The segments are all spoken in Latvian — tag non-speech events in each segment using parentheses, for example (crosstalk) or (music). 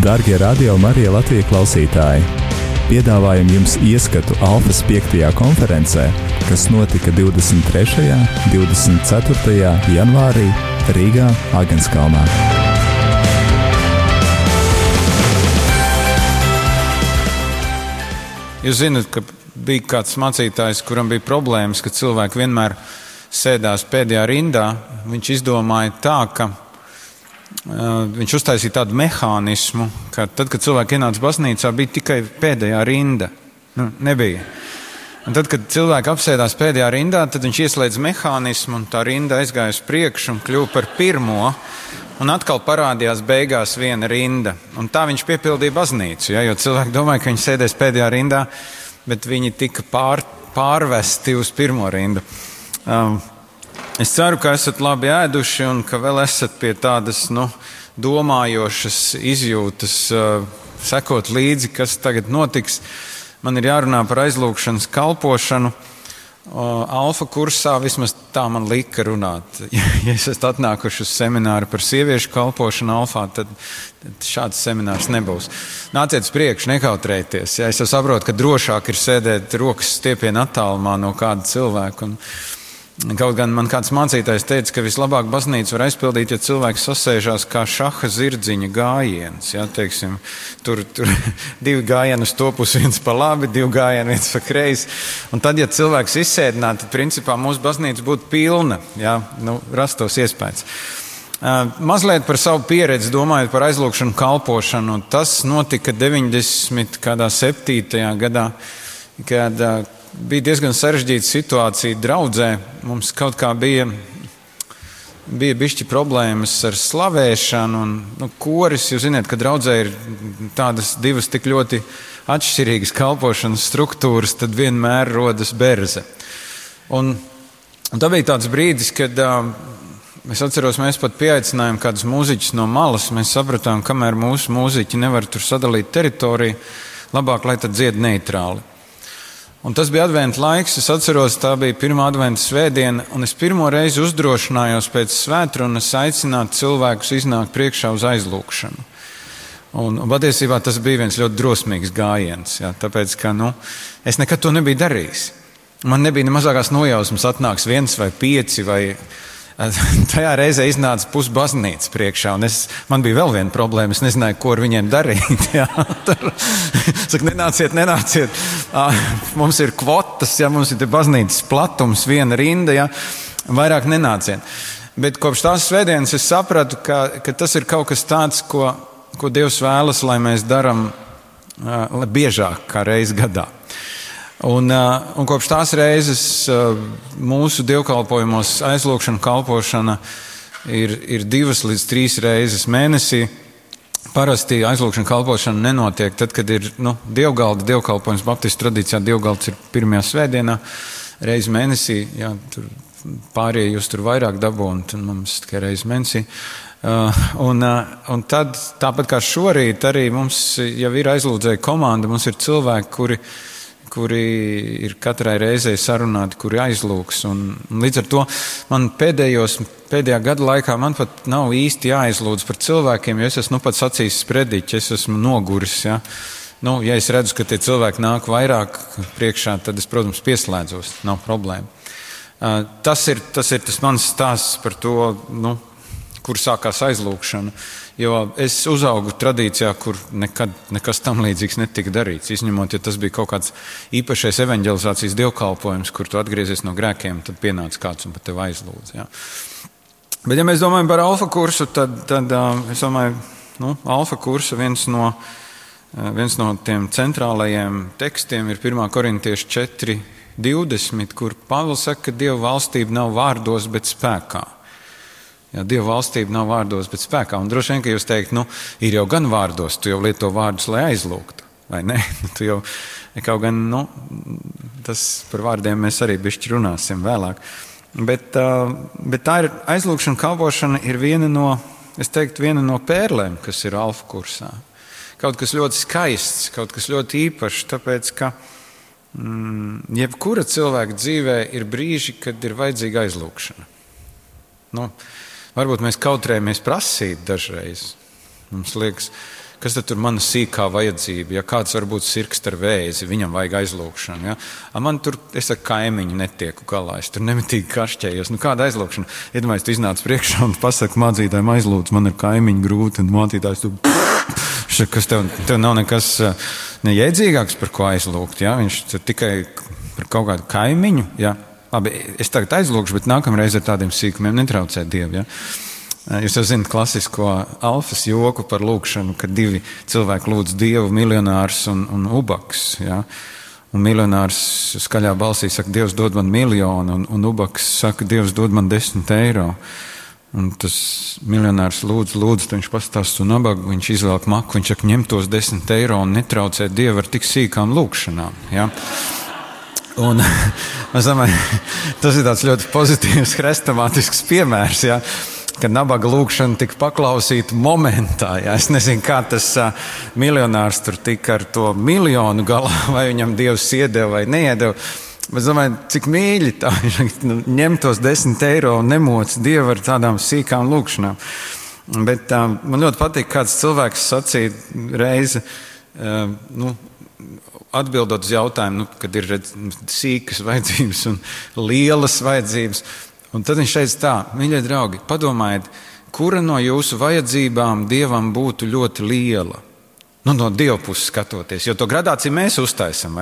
Darbie radio Marija Latvijas klausītāji! Piedāvājam jums ieskatu Alfas 5. konferencē, kas notika 23. un 24. janvārī Rīgā, Agenskalnā. Jūs zināt, ka bija kāds mācītājs, kuram bija problēmas, ka cilvēki vienmēr sēdās pēdējā rindā. Viņš izdomāja tā, ka viņš uztaisīja tādu mehānismu, ka tad, kad cilvēki ienāca baznīcā, bija tikai pēdējā rinda. Nu, nebija. Un tad, kad cilvēki apsēdās pēdējā rindā, tad viņš ieslēdz mehānismu, un tā rinda aizgāja uz priekšu un kļuva par pirmo. Un atkal parādījās beigās viena rinda. Un tā viņš piepildīja baznīcu. Ja, jo cilvēki domāja, ka viņi sēdēs pēdējā rindā, bet viņi tika pār, pārvesti uz pirmo rindu. Um, Es ceru, ka esat labi ēduši un ka vēl esat pie tādas nu, domājošas izjūtas, uh, sekot līdzi, kas tagad notiks. Man ir jārunā par aizlūgšanas kalpošanu. Uh, alfa kursā vismaz tā man lika runāt. (laughs) Ja esat atnākuši uz semināru par sieviešu kalpošanu alfā, tad, tad šāds seminārs nebūs. Nāciet uz priekšu, nekautrējieties. Ja es saprotu, ka drošāk ir sēdēt rokas stiepienā attālumā no kāda cilvēka. Un, Kaut gan man kāds mācītājs teica, ka vislabāk baznīcu var aizpildīt, ja cilvēks sasēžās kā šaha zirdziņa gājiens. Ja, teiksim, tur tur (laughs) divi gājieni uz to pusi, viens pa labi, divi gājieni, viens pa kreisi. Un tad, ja cilvēks izsēdinātu, tad principā mūsu baznīca būtu pilna, ja, nu, rastos iespējas. Uh, mazliet par savu pieredzi, domājot par aizlūgšanu, kalpošanu. Tas notika 97. gadā, kad uh, bija diezgan sarežģīta situācija draudzē. Mums kaut kā bija, bija bišķi problēmas ar slavēšanu un nu, koris. Jūs zināt, ka draudzē ir tādas divas tik ļoti atšķirīgas kalpošanas struktūras, tad vienmēr rodas berze. Un, un tā bija tāds brīdis, kad uh, es atceros, mēs pat pieaicinājām kādus mūziķus no malas. Mēs sapratām, kamēr mūsu mūziķi nevar tur sadalīt teritoriju, labāk lai tad dzied neitrāli. Un tas bija adventu laiks. Es atceros, tā bija pirmā adventu svētdiena, un es pirmo reizi uzdrošinājos pēc svētrunas aicināt cilvēkus iznākt priekšā uz aizlūgšanu. Un, un patiesībā tas bija viens ļoti drosmīgs gājiens, jā, tāpēc, ka nu, es nekad to nebiju darījis. Man nebija ne mazākās nojausmas, atnāks viens vai pieci vai (laughs) Tajā reizē iznāca pusbaznīca priekšā, un es, man bija vēl viena problēma. Es nezināju, ko ar viņiem darīt. (laughs) Jā, tur saka, nenāciet, nenāciet. Mums ir kvotas, ja mums ir baznīcas platums, viena rinda, ja vairāk nenāciet. Bet kopš tās svētdienas es sapratu, ka, ka tas ir kaut kas tāds, ko, ko Dievs vēlas, lai mēs darām biežāk kā reizi gadā. Un, uh, un kopš tās reizes uh, mūsu dievkalpojumos aizlūgšana, kalpošana ir, ir divas līdz trīs reizes mēnesī. Parasti aizlūgšana, kalpošana nenotiek tad, kad ir nu, dievgalda, dievkalpojums Baptistu tradīcijā. Dievgalds ir pirmajā svētdienā, reizi mēnesī. Jā, tur pārējie jūs tur vairāk dabūjāt, un mums tikai reizi mēnesī. Uh, un, uh, un tad, tāpat kā šorīt, arī mums jau ir aizlūdzēja komanda, mums ir cilvēki, kuri ir kuri ir katrai reizei sarunāti, kuri aizlūgs. Un, un līdz ar to man pēdējos, pēdējā gada laikā man pat nav īsti jāaizlūdz par cilvēkiem, jo es esmu nu pats acīs sprediķis, es esmu noguris. Ja? Nu, ja es redzu, ka tie cilvēki nāk vairāk priekšā, tad es, protams, pieslēdzos, nav problēma. Tas ir tas, ir tas mans stāsts par to, nu, kur sākās aizlūgšana. Jo es uzaugu tradīcijā, kur nekad nekas tam līdzīgs netika darīts. Izņemot, ja tas bija kaut kāds īpašais evanģelizācijas dievkalpojums, kur tu atgriezies no grēkiem, tad pienāca kāds un pat tevi aizlūdz. Ja. Bet, ja mēs domājam par alfa kursu, tad, tad es domāju, nu, alfa kursa viens no, viens no tiem centrālajiem tekstiem ir 1. korintiešu 4, 20, kur Pāvils saka, ka Dieva valstība nav vārdos, bet spēkā. Jā, Dieva valstība nav vārdos, bet spēkā. Un droši vien, ka jūs teikt, nu, ir jau gan vārdos, tu jau lieto vārdus, lai aizlūgtu. Vai ne? (laughs) Tu jau kaut gan, nu, tas par vārdiem mēs arī bišķi runāsim vēlāk. Bet, bet tā ir aizlūgšana, kalpošana ir viena no, es teiktu, viena no pērlēm, kas ir alfa kursā. Kaut kas ļoti skaists, kaut kas ļoti īpašs, tāpēc, ka mm, jebkura cilvēka dzīvē ir brīži, kad ir vajadzīga aizlūgšana. Nu, Varbūt mēs kautrējamies prasīt dažreiz. Mums liekas, kas tad ir mana sīkā vajadzība? Ja kāds varbūt sirgs ar vēzi, viņam vajag aizlūgšanu. Ja? A man tur, es ar kaimiņu netieku galā, es tur nemitīgi kašķējos. Nu, kāda aizlūgšana? Iedomājieties, tu iznāc priekšā un pasaki mācītājiem aizlūdz, man ir kaimiņu grūti, un mācītājs tu. Kas tev, tev nav nekas nejēdzīgāks, par ko aizlūgt. Ja? Viņš tikai par kaut kādu kaimiņu. Ja? Labi, es tagad aizlūgšu, bet nākamreiz ar tādiem sīkumiem netraucēt Dievu. Ja? Jūs jau zināt klasisko alfas joku par lūgšanu, kad divi cilvēki lūdz Dievu, miljonārs un, un ubaks. Ja? Un miljonārs skaļā balsī saka, Dievs dod man miljonu, un, un ubaks saka, Dievs dod man desmit eiro. Un tas miljonārs lūdz, lūdz, viņš pastāsta un nabaga, viņš izvelk maku, viņš saka, ņem tos desmit eiro un netraucē Dievu ar tik sīkām lūkšanām. Ja? Un, (laughs) es domāju, tas ir ļoti pozitīvs, hrestomātisks piemērs. Ja? Kad nabaga lūkšana tika paklausīta momentā, ja es nezinu, kā tas uh, miljonārs tur tika ar to miljonu galā, (laughs) vai viņam dievs iedeva vai neiedeva. Es domāju, cik mīļi tā ir. Nu, ņem tos desmit eiro un nemoc dievu ar tādām sīkām lūkšanām. Bet uh, man ļoti patīk, kāds cilvēks sacīja reizi, uh, nu, atbildot uz jautājumu, nu, kad ir redz, sīkas vajadzības un lielas vajadzības. Un tad viņš teica tā, mīļie draugi, padomājiet, kura no jūsu vajadzībām dievam būtu ļoti liela? Nu, no dieva puses skatoties, jo to gradāciju mēs uztaisām.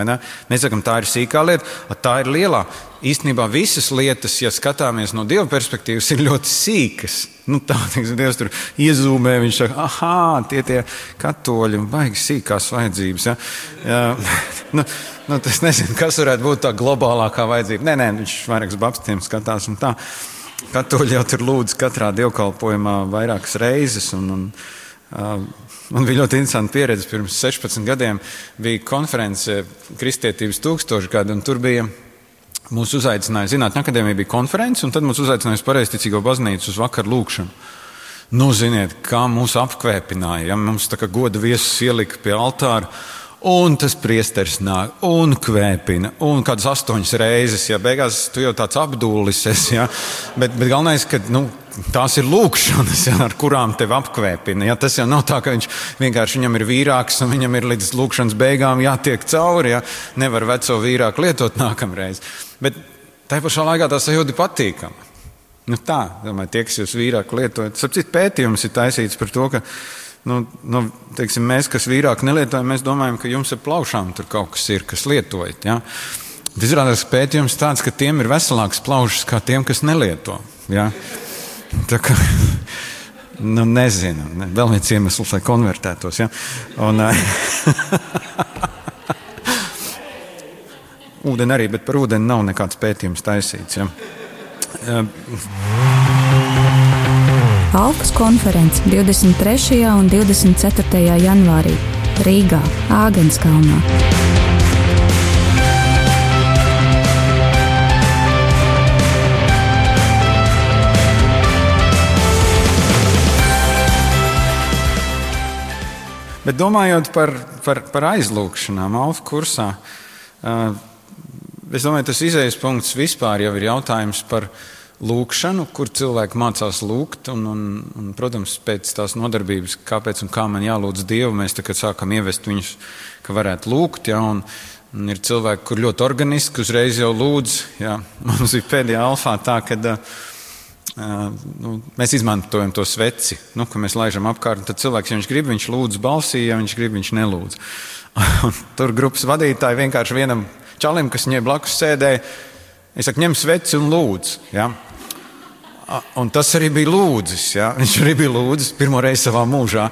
Mēs sakām, tā ir sīkā lieta, tā ir lielā. Īstenībā visas lietas, ja skatāmies no dieva perspektīvas, ir ļoti sīkas. Nu, tā teiks, Dievs tur iezūmē, viņš saka, ah, tie tie katoļi, baigi sīkās vajadzības. Ja? Ja, (laughs) nu, nu, es nezinu, kas varētu būt tā globālākā vajadzība. Nē, nē, viņš vairākas babstiem skatās un tā. Katoļi jau tur lūdz katrā dievkalpojumā vairākas reizes. Un, un, uh, Man bija ļoti interesanta pieredze. Pirms 16 gadiem bija konference Kristietības tūkstošgada, un tur bija mūsu uzaicināja Zinātņu akadēmija, bija konference, un tad mūs uzaicināja uz pareizticīgo baznīcu uz vakaru lūkšanu. Nu, ziniet, kā mūs apkvēpināja. Ja? Mums tā kā goda viesus ielika pie altāra. Un tas priesteris nāk un kvēpina, un kādas astoņas reizes, ja beigās tu jau tāds apdūlis esi. Ja? Bet, bet galvenais, ka nu, tās ir lūkšanas, ja, ar kurām tevi apkvēpina. Ja? Tas jau nav tā, ka viņš vienkārši viņam ir vīrāks un viņam ir līdz lūkšanas beigām jātiek cauri. Ja? Nevar veco vīrāku lietot nākamreiz. Bet tajā pašā laikā tas jūtas patīkami. Nu, tā, domāju, tie, kas jūs vīrāk lietojat, sapcīt, pētījums ir taisīts par to, ka nu, nu, teiksim, mēs, kas vīrāk nelietojam, mēs domājam, ka jums ar plaušām tur kaut kas ir, kas lietojat. Ja? Izrādās pētījums tāds, ka tiem ir veselāks plaušas kā tiem, kas nelieto. Ja? Tā kā, nu, nezinu, ne, vēl viens iemesls, lai konvertētos. Ja? Un, (laughs) Ūdeni arī, bet par ūdeni nav nekāds pētījums taisīts. Ja? Alkas konference 23. un 24. janvārī Rīgā, Āgenskalnā. Bet domājot par, par, par aizlūgšanām, Alfa kursā, es domāju, tas izējas punkts vispār jau ir jautājums par lūkšanu, kur cilvēki mācās lūgt. Un, un, un, protams, pēc tās nodarbības, kāpēc un kā man jālūdz Dievu, mēs sākam ievest viņus, ka varētu lūgt. Ja, un, un ir cilvēki, kur ļoti organiski uzreiz jau lūdz. Ja. Mums bija pēdējā alfā tā, ka uh, nu, mēs izmantojam to sveci, nu, ka mēs laižam apkārt. Tad cilvēks, ja viņš grib, viņš lūdz balsī, ja viņš grib, viņš nelūdz. (laughs) Un tur grupas vadītāji vienkārši vienam čalim, kas viņai blakus sēdēja, saku, ņem sveci un lūdz. Ja. Un tas arī bija lūdzis. Ja? Viņš arī bija lūdzis pirmo reizi savā mūžā.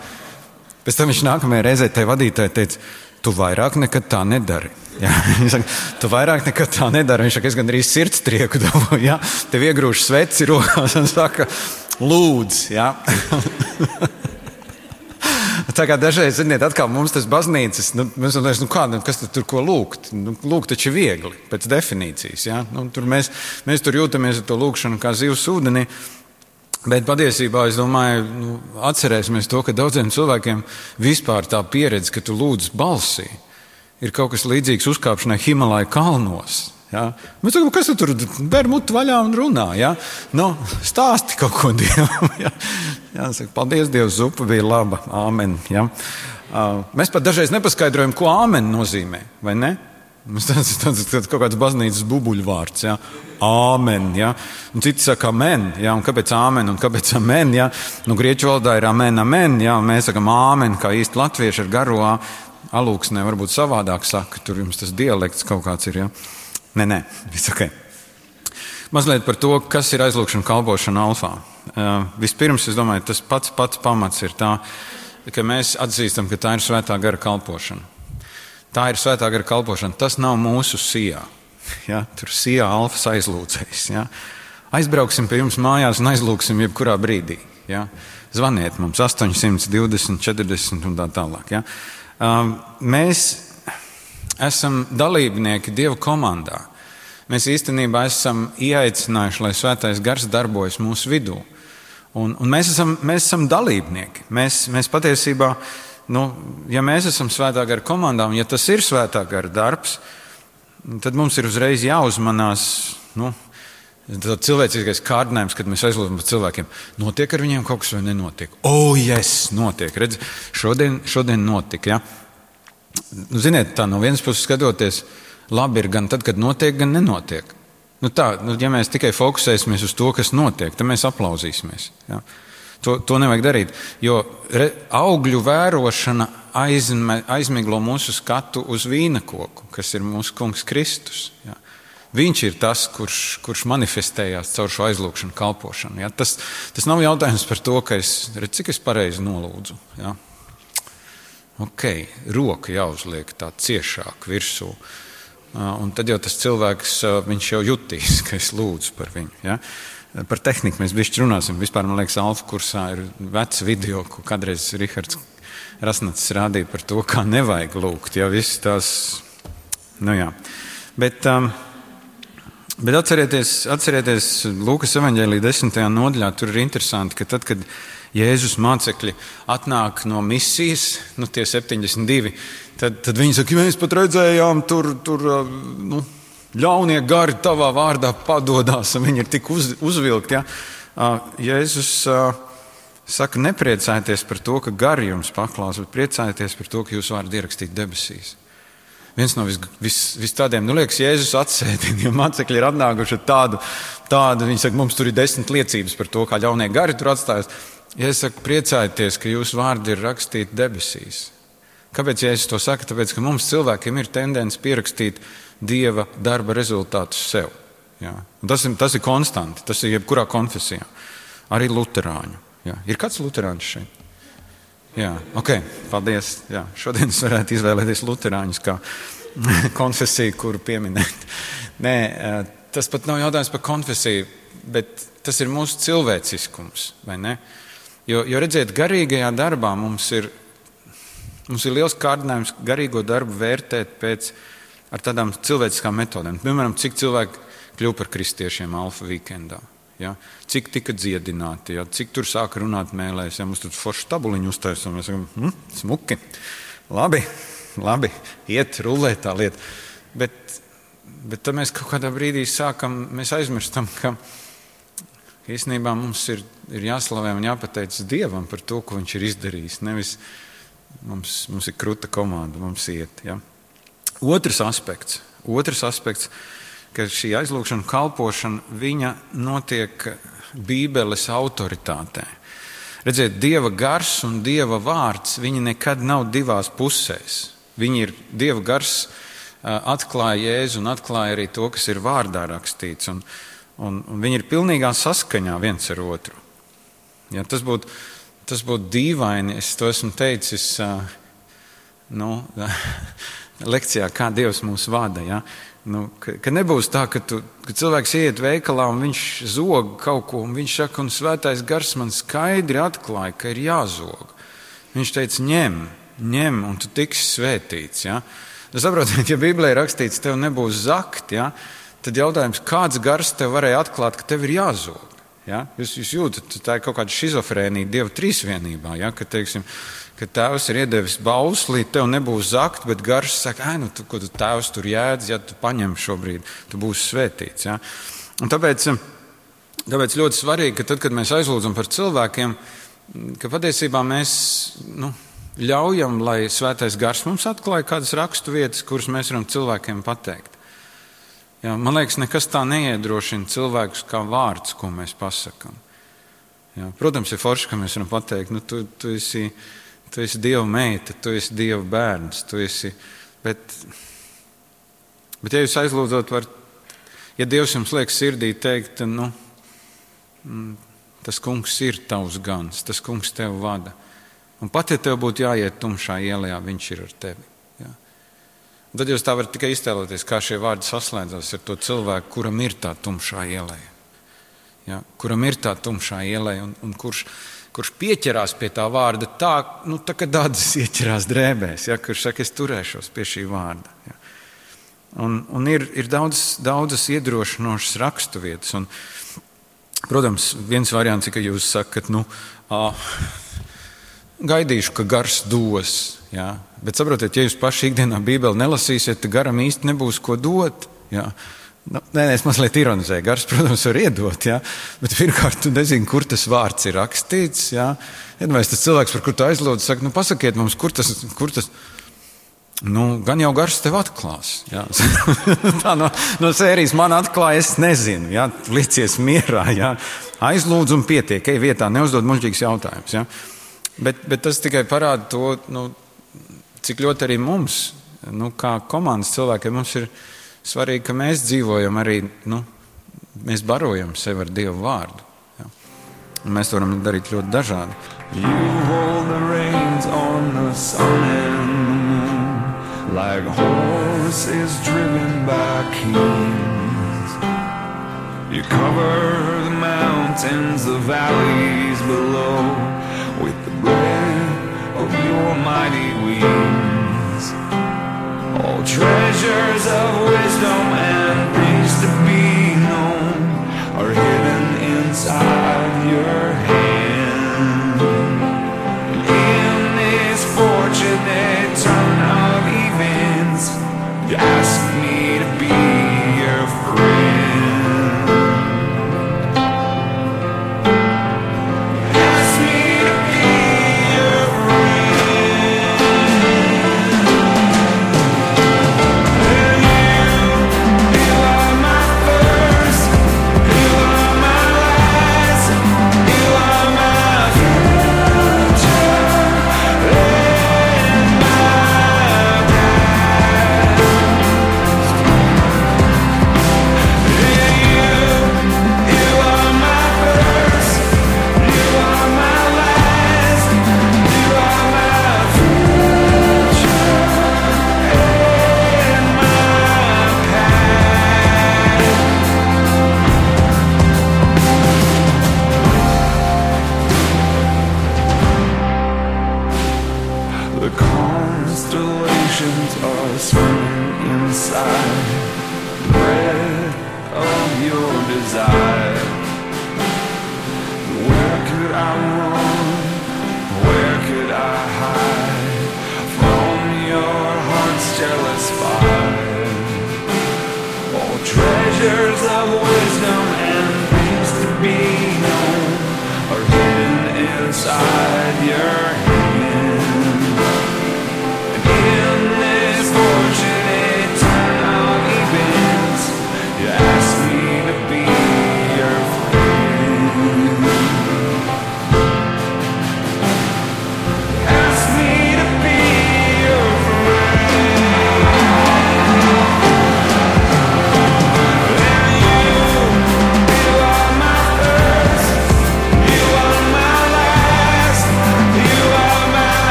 Pēc tam viņš nākamajā reizē tai vadītājai teica, tu vairāk nekad tā nedari. Ja? (laughs) Viņš saka, tu vairāk nekad tā nedari. Viņš saka, es gandrīz sirds trieku dabūju. (laughs) Ja? Tev iegrūž sveci rokās un saka, lūdz. Ja? (laughs) Tā kā dažreiz, ziniet, atkal mums tas baznīcas, nu, mēs domājam, nu, kā, nu, kas tur ko lūgt? Nu, lūgt taču ir viegli, pēc definīcijas. Ja? Nu, tur mēs, mēs tur jūtamies ar to lūgšanu kā zivs ūdenī. Bet patiesībā es domāju, nu, atcerēsimies to, ka daudziem cilvēkiem vispār tā pieredze, ka tu lūdz balsī, ir kaut kas līdzīgs uzkāpšanai Himalaya kalnos. Ja? Mēs sakām, kas tu tur ber mutu vaļā un runā? Ja? Nu, stāsti kaut ko Dievam. Ja? Jā, saka, paldies, Dievs, zupa bija laba. Āmen. Ja? Mēs pat dažreiz nepaskaidrojam, ko āmen nozīmē, ne? Tas ir tāds, tāds kaut kāds baznīcas bubuļu vārds. Ja? Āmen. Ja? Un citi saka, amen. Ja? Un kāpēc āmen un kāpēc amen? Ja? Nu, grieķu valodā ir amen, amen. Ja? Mēs sakām āmen, kā īsti latvieši ar garo alūksnē. Varbūt savādāk saka, tur jums tas dialekts kaut kāds ir. Ja? Nē, nē, viss ok. Mazliet par to, kas ir aizlūgšana kalpošana alfā. Uh, vispirms, es domāju, tas pats, pats pamats ir tā, ka mēs atzīstam, ka tā ir svētā gara kalpošana. Tā ir svētā gara kalpošana. Tas nav mūsu sijā. Ja? Tur sijā alfas aizlūdzējs. Ja? Aizbrauksim pie jums mājās un aizlūgsim jebkurā brīdī. Ja? Zvaniet mums 820, 40 un tā tālāk. Ja? Um, mēs esam dalībnieki Dieva komandā. Mēs īstenībā esam ieaicinājuši, lai svētais gars darbojas mūsu vidū. Un, un mēs, esam, mēs esam dalībnieki. Mēs, mēs patiesībā nu, ja mēs esam svētā gara komandā, un ja tas ir svētā gara darbs, tad mums ir uzreiz jāuzmanās. Nu, Tad cilvēciskais kārdinājums, kad mēs aizlūdzam par cilvēkiem, notiek ar viņiem kaut kas vai nenotiek. O, oh, yes, notiek. Redz, šodien, šodien notika. Ja? Nu, ziniet, tā no vienas puses skatoties, labi ir gan tad, kad notiek, gan nenotiek. Nu, tā, nu, ja mēs tikai fokusēsimies uz to, kas notiek, tad mēs aplausīsimies. Ja? To, to nevajag darīt, jo re, augļu vērošana aizme, aizmiglo mūsu skatu uz vīna koku, kas ir mūsu kungs Kristus. Ja. Viņš ir tas, kurš, kurš manifestējās caur šo aizlūgšanu, kalpošanu. Ja. Tas, tas nav jautājums par to, es, redz, cik es pareizi nolūdzu. Ja. Ok, roka jāuzliek tā ciešāk virsū. Un tad jau tas cilvēks jau jutīs, ka es lūdzu par viņu. Ja. Par tehniku mēs bišķi runāsim. Vispār, man liekas, Alfa kursā ir vecs video, ko kādreiz Rihards Rasnats rādīja par to, kā nevajag lūgt. Viss tās, nu jā. Bet, um, bet atcerieties, atcerieties Lūkas evaņģēlī desmitajā nodaļā, tur ir interesanti, ka tad, kad Jēzus mācekļi atnāk no misijas, nu tie 72, tad, tad viņi saka, mēs pat redzējām tur, tur nu, ļaunie gari tavā vārdā padodas, un viņi ir tik uz, uzvilkti. Ja? Jēzus saka, nepriecājieties par to, ka gari jums paklās, bet priecājieties par to, ka jūs varat ierakstīt debesīs. Viens no vis, vis, vis tādiem, nu, liekas, Jēzus atsēdina, jo mācekļi ir atnākuši ar tādu, tādu, viņi saka, mums tur ir desmit liecības par to, kā ļaunie gari tur atstājas. Ja es saku, priecājieties, ka jūsu vārdi ir rakstīti debesīs. Kāpēc Jēzus to saka? Tāpēc, ka mums cilvēkiem ir tendence pierakstīt dieva darba rezultātus sev. Un tas, ir, tas ir konstanti, tas ir jebkurā konfesijā. Arī Lutāņu. Ir kāds Lutāns šeit? Jā, ok, paldies. Jā, šodien es varētu izvēlēties Lutāņus kā (laughs) konfesiju, kuru pieminēt. (laughs) Nē, tas pat nav jautājums par konfesiju, bet tas ir mūsu cilvēciskums. Jo, jo redziet, garīgajā darbā mums ir, mums ir liels kārdinājums garīgo darbu vērtēt pēc tādām cilvēciskām metodēm. Piemēram, cik cilvēki kļuva par kristiešiem Alfa weekendā. Ja? Cik tika dziedināti, ja? cik tur sāka runāt mēlēs, ja mums tur forši tabuliņu uztaisām. Mēs sakām, hm, smuki, labi, labi, iet, rulē tā lieta. Bet, bet tad mēs kaut kādā brīdī sākam, mēs aizmirstam, ka īstenībā mums ir, ir jāslavē un jāpateicas Dievam par to, ko Viņš ir izdarījis. Nevis mums, mums ir kruta komanda, mums iet. Ja? Otrs aspekts, otrs aspekts ka šī aizlūgšana, kalpošana, viņa notiek Bībeles autoritātē. Redziet, Dieva gars un Dieva vārds, viņi nekad nav divās pusēs. Viņi ir Dieva gars, atklāja Jēzu un atklāja arī to, kas ir vārdā rakstīts. Un, un, un viņi ir pilnīgā saskaņā viens ar otru. Ja, tas būtu tas būt dīvaini, es to esmu teicis. Nu, (laughs) lekcijā, kā Dievs mūs vada. Ja? Nu, ka, ka nebūs tā, ka, tu, ka cilvēks iet veikalā un viņš zog kaut ko, un viņš saka, un svētais gars man skaidri atklāja, ka ir jāzog. Viņš teica, ņem, ņem, un tu tiksi svētīts. Ja? Nu, saprotiet, (laughs) ja Bībelē ir rakstīts, tev nebūs zakt, ja? tad jautājums, kāds gars tev varēja atklāt, ka tev ir jāzog? Ja? Jūs, jūs jūtat, tā ir kaut kāda schizofrēnija Dieva trīsvienībā. Ja? Ka, teiksim, ka Tēvs ir iedevis bauslī, tev nebūs zakt, bet garš saka, ah, nu, tu, ko tu Tēvs tur jēdz, ja tu paņem šobrīd, tu būsi svētīts. Ja? Un tāpēc, tāpēc ļoti svarīgi, ka tad, kad mēs aizlūdzam par cilvēkiem, ka patiesībā mēs nu, ļaujam, lai svētais gars mums atklāja kādas rakstu vietas, kuras mēs varam cilvēkiem pateikt. Jā, man liekas, nekas tā neiedrošina cilvēkus kā vārds, ko mēs pasakām. Protams, ir forši, ka mēs varam pateikt, nu, tu, tu, esi, tu esi Dieva meita, tu esi Dieva bērns. Esi, bet, bet, ja jūs aizlūdzat, var, ja Dievs jums liek sirdī teikt, nu, mm, tas kungs ir tavs gans, tas kungs tev vada. Un pat ja tev būtu jāiet tumšā ielā, viņš ir ar tevi. Un tad jūs tā varat tikai iztēloties, kā šie vārdi saslēdzas ar to cilvēku, kuram ir tā tumšā ielē. Ja, kuram ir tā tumšā ielē, un, un kurš, kurš pieķerās pie tā vārda tā, nu, tā kā dārdzis (laughs) ieķerās drēbēs, ja, kurš saka, es turēšos pie šī vārda. Ja. Un, un ir, ir daudz, daudzas iedrošinošas raksturvietas. Protams, viens variants ir, ka jūs sakat, nu, gaidīšu, ka gars dos. Ja? Bet saprotiet, ja jūs paši ikdienā Bībeli nelasīsiet, tad garam īsti nebūs ko dot. Ja? Nu, nē, es mazliet ironizēju. Gars, protams, var iedot, ja? bet pirmkārt, tu nezini, kur tas vārds ir rakstīts. Iedomājieties, tas cilvēks, par kuru tu aizlūdz, saka, nu, pasakiet mums, kur tas, tas nu, gan jau gars tev atklās. (laughs) Tā no, no sērijas man atklāja, es nezinu. Ja? Liecies mierā, ja? aizlūdz un pietiek, ej vietā, neuzdod muļķīgus jautājumus. Ja? Bet, bet tas tikai parāda to. Nu, cik ļoti arī mums, nu, kā komandas cilvēkiem, mums ir svarīgi, ka mēs dzīvojam arī, nu, mēs barojam sevi ar Dievu vārdu. Ja. Mēs to varam darīt ļoti dažādi. Like horses driven by kings, you cover the mountains, the valleys below with the of your mighty wings. All treasures of wisdom and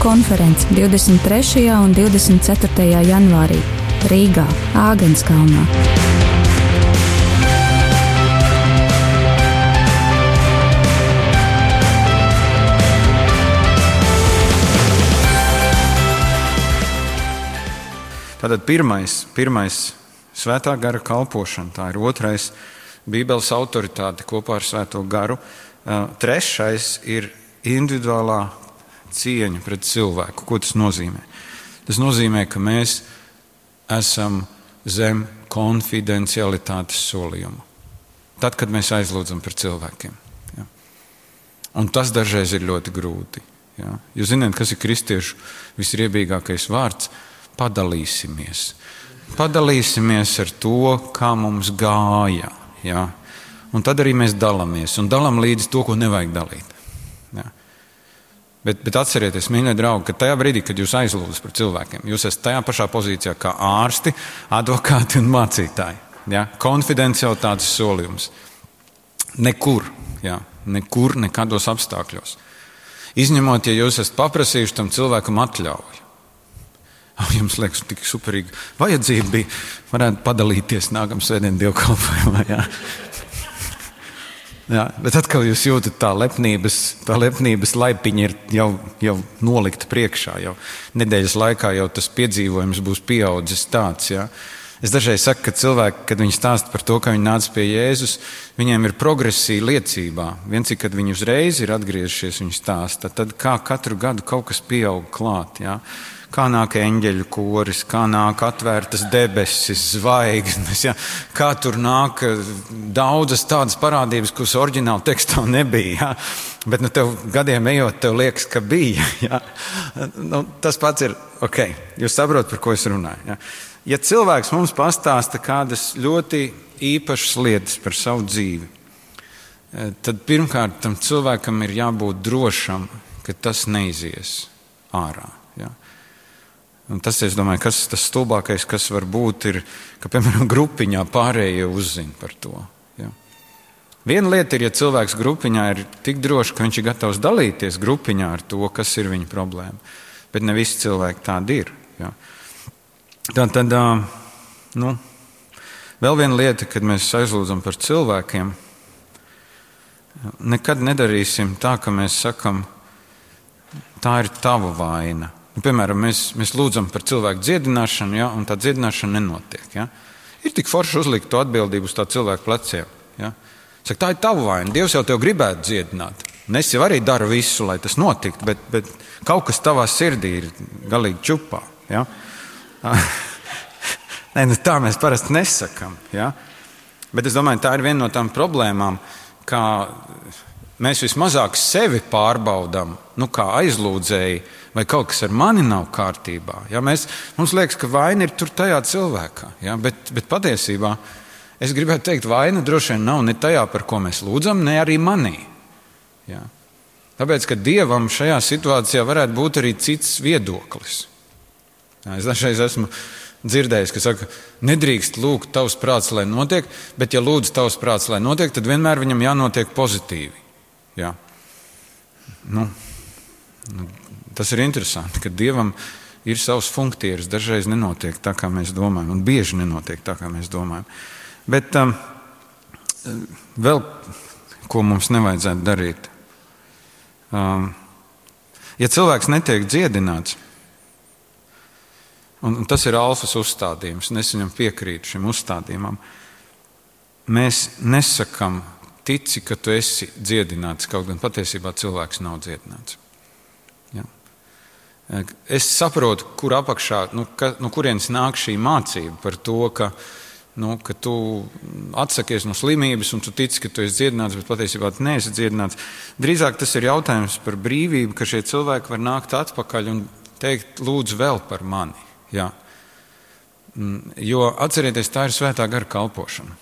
Alkas konference 23. un 24. janvārī Rīgā, Āgenskalnā. Tātad pirmais, pirmais svētā gara kalpošana, tā ir otrais Bībeles autoritāte kopā ar svēto garu. Trešais ir individuālā cieņa pret cilvēku. Ko tas nozīmē? Tas nozīmē, ka mēs esam zem konfidencialitātes solījuma. Tad, kad mēs aizlūdzam par cilvēkiem. Ja. Un tas dažreiz ir ļoti grūti. Ja. Jūs zināt, kas ir kristiešu visriebīgākais vārds? padalīsimies. Padalīsimies ar to, kā mums gāja. Ja? Un tad arī mēs dalāmies un dalām līdzi to, ko nevajag dalīt. Ja? Bet, bet atcerieties, mīļie draugi, ka tajā brīdī, kad jūs aizlūdzat par cilvēkiem, jūs esat tajā pašā pozīcijā kā ārsti, advokāti un mācītāji. Ja? Konfidencialitātes solījums. Nekur, ja? nekur, nekādos apstākļos. Izņemot, ja jūs esat paprasījuši tam cilvēkam atļauju. Jums liekas, tik superīgi. Vajadzība bija, varētu padalīties nākamā svētdienas dievkalpojumā. Jā. Jā, bet atkal jūs jūtat, tā lepnības, tā lepnības laipiņa ir jau, jau nolikta priekšā. Jau nedēļas laikā jau tas piedzīvojums būs pieaudzis tāds. Jā. Es dažreiz saku, ka cilvēki, kad viņi stāsta par to, ka viņi nāca pie Jēzus, viņiem ir progresija liecībā. Viens ir, kad viņi uzreiz ir atgriezušies, viņi stāsta, tad kā katru gadu kaut kas pieaug klāt. Jā kā nāk eņģeļu koris, kā nāk atvērtas debesis, zvaigznes, ja? kā tur nāk eh, daudzas tādas parādības, kuras oriģināli tekstā nebija. Ja? Bet nu, tev gadiem ejot, tev liekas, ka bija. (laughs) Ja? Nu, tas pats ir ok. Jūs saprotat, par ko es runāju. Ja? ja cilvēks mums pastāsta kādas ļoti īpašas lietas par savu dzīvi, eh, tad pirmkārt tam cilvēkam ir jābūt drošam, ka tas neizies ārā. Ja? Un tas, es domāju, kas tas stulbākais, kas var būt, ir, ka, piemēram, grupiņā pārējie uzzina par to. Ja. Viena lieta ir, ja cilvēks grupiņā ir tik drošs, ka viņš ir gatavs dalīties grupiņā ar to, kas ir viņa problēma. Bet ne visi cilvēki tādi ir. Ja. Tā tad, nu, vēl viena lieta, kad mēs aizlūdzam par cilvēkiem, nekad nedarīsim tā, ka mēs sakam, tā ir tava vaina Nu, piemēram, mēs, mēs lūdzam par cilvēku dziedināšanu, ja, un tā dziedināšana nenotiek. Ja. Ir tik forši uzlikt to atbildību uz tā cilvēka pleciem. Ja. Saka, tā ir tava vaina. Dievs jau tev gribētu dziedināt. Un es jau arī daru visu, lai tas notiktu, bet, bet kaut kas tavā sirdī ir galīgi čupā. Ja. (laughs) Nē, nu tā mēs parasti nesakām. Ja. Bet es domāju, tā ir viena no tām problēmām, kā mēs vismazāk sevi pārbaudām, nu, kā aizlūdzēji vai kaut kas ar mani nav kārtībā. Ja, mēs, mums liekas, ka vaina ir tur tajā cilvēkā, ja, bet, bet patiesībā es gribētu teikt, vaina droši vien nav ne tajā, par ko mēs lūdzam, ne arī manī. Ja. Tāpēc, ka dievam šajā situācijā varētu būt arī cits viedoklis. Ja, es dažreiz esmu dzirdējis, ka saka, nedrīkst lūgt tavs prāts, lai notiek, bet ja lūdz tavs prāts, lai notiek, tad vienmēr viņam jānotiek pozitīvi. Ja. Nu, nu, Tas ir interesanti, ka Dievam ir savs funkcijas. Dažreiz nenotiek tā, kā mēs domājam, un bieži nenotiek tā, kā mēs domājam. Bet um, vēl ko mums nevajadzētu darīt. Um, ja cilvēks netiek dziedināts, un, un tas ir alfas uzstādījums, un es viņam piekrītu šim uzstādījumam, mēs nesakām, tici, ka tu esi dziedināts, kaut gan patiesībā cilvēks nav dziedināts. Es saprotu, kur apakšā, nu, ka, no kurienes nāk šī mācība par to, ka, nu, ka tu atsakies no slimības un tu tici, ka tu esi dziedināts, bet patiesībā tu neesi dziedināts. Drīzāk tas ir jautājums par brīvību, ka šie cilvēki var nākt atpakaļ un teikt, lūdzu, vēl par mani. Jā. Mm, jo atcerieties, tā ir svētā gara kalpošana.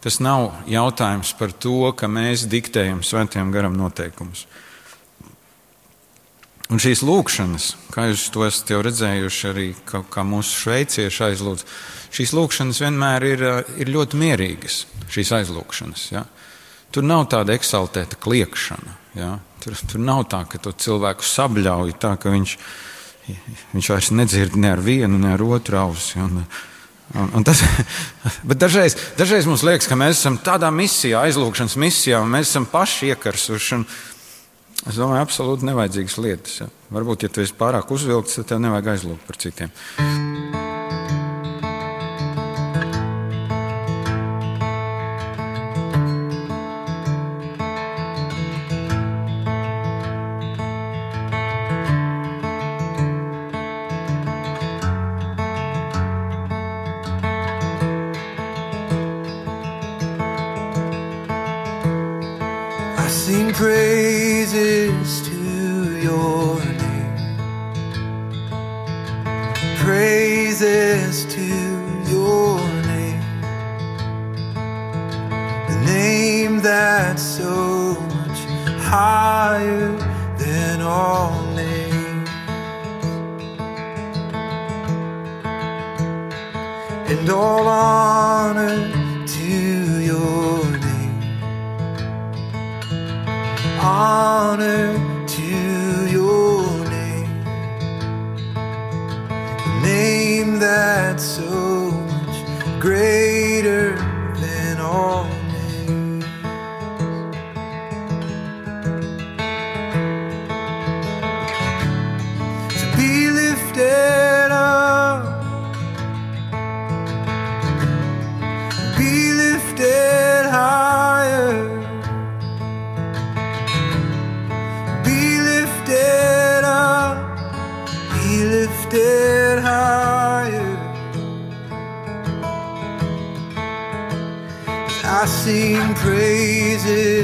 Tas nav jautājums par to, ka mēs diktējam svētajam garam noteikumus. Un šīs lūkšanas, kā jūs to esat jau redzējuši, arī kā, kā mūsu šveicieši aizlūdz, šīs lūkšanas vienmēr ir, ir ļoti mierīgas. Šīs aizlūkšanas. Ja? Tur nav tāda eksaltēta kliekšana. Ja? Tur, tur nav tā, ka to cilvēku sabļauj tā, ka viņš, viņš vairs nedzird ne ar vienu, ne ar otru ausi. Un, un, un tas, (laughs) bet dažreiz, dažreiz mums liekas, ka mēs esam tādā misijā, aizlūgšanas misijā, un mēs esam paši iekarsuši. Es domāju, absolūti nevajadzīgas lietas. Varbūt, ja tu esi pārāk uzvilkts, tad tev nevajag aizlūgt par citiem. That so much greater. praises.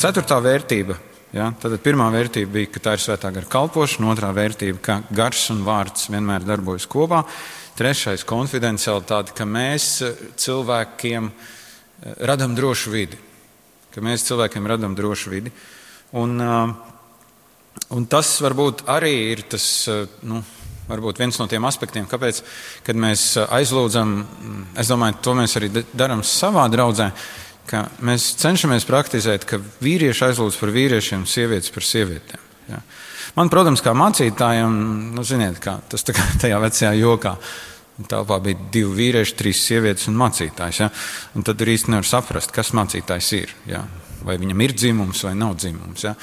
Ceturtā vērtība. Ja, tad pirmā vērtība bija, ka tā ir svētā gara kalpošana, otrā vērtība, ka gars un vārds vienmēr darbojas kopā. Trešais - konfidencialitāte, ka mēs eh, cilvēkiem eh, radām drošu vidi. Ka mēs cilvēkiem radām drošu vidi. Un, eh, un tas varbūt arī ir tas, nu, varbūt viens no tiem aspektiem, kāpēc, kad mēs aizlūdzam, es domāju, to mēs arī darām savā draudzē ka mēs cenšamies praktizēt, ka vīrieši aizlūdz par vīriešiem, sievietes par sievietēm. Ja. Man, protams, kā mācītājam, nu, ziniet, kā, tas tā kā (laughs) tajā vecajā jokā. Telpā bija divi vīrieši, trīs sievietes un mācītājs. Ja? Un tad ir īsti nevar saprast, kas mācītājs ir. Ja? Vai viņam ir dzimums vai nav dzimums. Ja?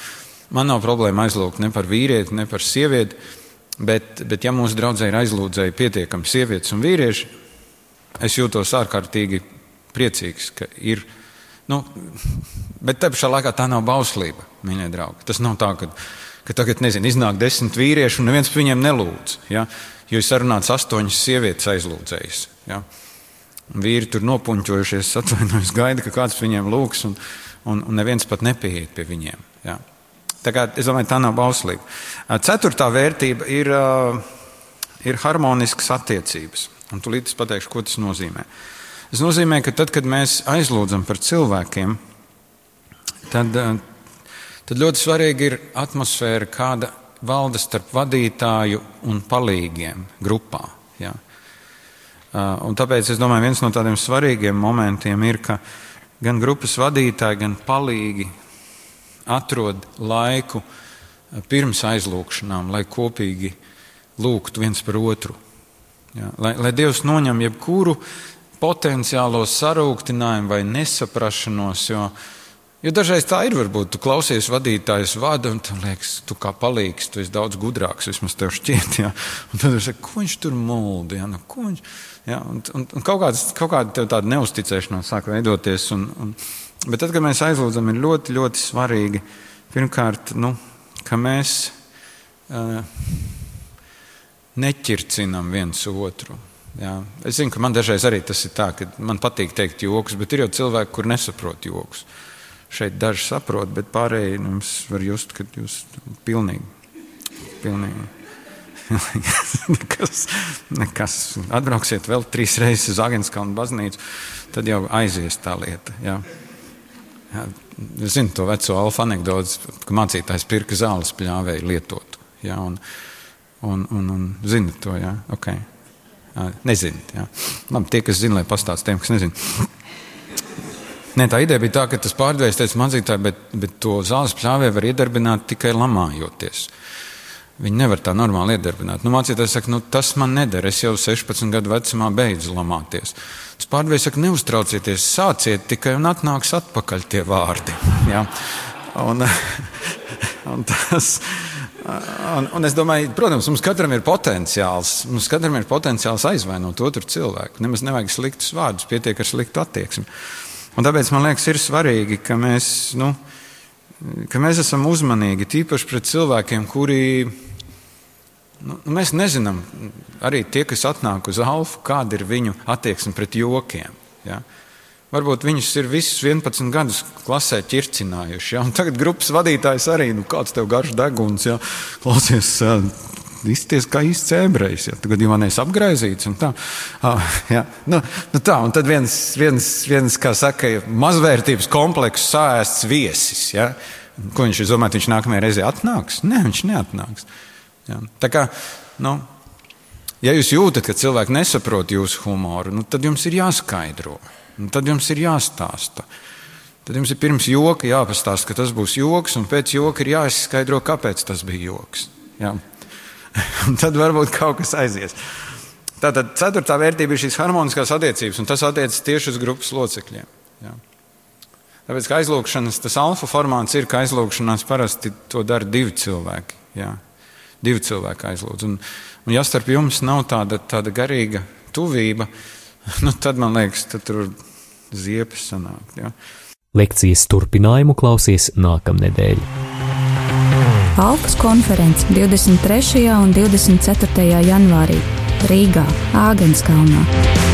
Man nav problēma aizlūgt ne par vīrieti, ne par sievieti. Bet, bet ja mūsu draudzē ir aizlūdzēji pietiekami sievietes un vīrieši, es jūtos ārkārtīgi priecīgs, ka ir ielikās Nu, bet te pašā laikā tā nav bauslība, mīļie draugi. Tas nav tā, ka, ka tagad nezinu, iznāk desmit vīrieši un neviens par viņiem nelūdz. Ja? Jo ir sarunāts astoņas sievietes aizlūdzējas. Ja? Vīri tur nopuņķojušies, atvainojas, gaida, ka kāds viņiem lūgs, un, un, un neviens pat nepieiet pie viņiem. Ja? Tā kā, domāju, tā nav bauslība. Ceturtā vērtība ir, ir harmoniskas attiecības. Un tūlīt es pateikšu, ko tas nozīmē. Tas nozīmē, ka tad, kad mēs aizlūdzam par cilvēkiem, tad, tad ļoti svarīgi ir atmosfēra, kāda valda starp vadītāju un palīgiem grupā. Ja? Un tāpēc es domāju, viens no tādiem svarīgiem momentiem ir, ka gan grupas vadītāji, gan palīgi atrod laiku pirms aizlūgšanām, lai kopīgi lūgtu viens par otru. Ja? Lai, lai Dievs noņem jebkuru potenciālo sarūktinājumu vai nesaprašanos, jo Jo dažreiz tā ir, varbūt tu klausies vadītājas vārdu, un tu liekas, tu kā palīgs, tu esi daudz gudrāks, vismaz tev šķiet. Ja? Un tad viņš saka, ko viņš tur muldi, ja? nu, viņš. Ja? Un, un, un kaut, kāds, kaut kāda tāda neusticēšanās sāk veidoties. Un, un, bet tad, kad mēs aizlūdzam, ir ļoti, ļoti svarīgi, pirmkārt, nu, ka mēs uh, neķircinam viens otru. Jā. Es zinu, ka man dažreiz arī tas ir tā, ka man patīk teikt joks, bet ir jau cilvēki, kur nesaprot joks. Šeit daži saprot, bet pārējie nu, var just, ka jūs pilnīgi, pilnīgi. (laughs) nekas, nekas. Atbrauksiet vēl trīs reizes uz Agenskalnu baznīcu, tad jau aizies tā lieta. Jā. Jā, es zinu to veco alfa anekdoti, ka mācītājs pirka zāles pļāvēju lietotu. Jā, un, un, un, un zinu to, jā, ok. Nezinu, jā. Labi, tie, kas zina, lai pastāst tiem, kas nezina. Nē, tā ideja bija tā, ka tas pārdevējs teica mācītāji, bet, bet to zāles pļāvēju var iedarbināt tikai lamājoties. Viņi nevar tā normāli iedarbināt. Nu, mācītājs saka, nu, tas man neder. Es jau 16 gadu vecumā beidzu lamāties. Tas pārdevējs saka, neuztraucieties, sāciet tikai un atnāks atpakaļ tie vārdi. Ja? Un, (laughs) un tas, Un, un es domāju, protams, mums katram ir potenciāls. Mums katram ir potenciāls aizvainot otru cilvēku. Nemaz nevajag sliktus vārdus, pietiek ar sliktu attieksmi. Un tāpēc man liekas, ir svarīgi, ka mēs, nu, ka mēs esam uzmanīgi tīpaši pret cilvēkiem, kuri. Nu, nu, mēs nezinām, arī tie, kas atnāk uz alfa, kāda ir viņu attieksme pret jokiem. Ja? Varbūt viņus ir visus 11 gadus klasē ķircinājuši. Ja? Un tagad grupas vadītājs arī, nu, kāds tev garš deguns, ja? klausies, izties kā īsts ebrejs. Ja, tagad jau manēs apgraizīts un tā. Ah, ja, nu, nu tā, un tad viens, viens, viens kā saka, mazvērtības komplekss sāēsts viesis. Ja. Ko viņš domā, viņš nākamajā reizē atnāks? Nē, viņš neatnāks. Ja. Tā kā, nu, ja jūs jūtat, ka cilvēki nesaprot jūsu humoru, nu, tad jums ir jāskaidro. Nu, tad jums ir jāstāsta. Tad jums ir pirms joka jāpastāsta, ka tas būs joks, un pēc joka ir jāizskaidro, kāpēc tas bija joks. (laughs) Un tad varbūt kaut kas aizies. Tātad ceturtā vērtība ir šīs harmoniskās attiecības, un tas attiecas tieši uz grupas locekļiem. Jā. Tāpēc, ka aizlūgšanas, tas alfa formāts ir, ka aizlūgšanās parasti to dara divi cilvēki. Jā. Divi cilvēki aizlūdz. Un, un ja starp jums nav tāda, tāda garīga tuvība, (laughs) nu, tad man liekas, tad tur ziepes sanāk. Jā. Lekcijas turpinājumu klausies nākamnedēļ. Alkas konferences 23. un 24. janvārī Rīgā, Āgenskalnā.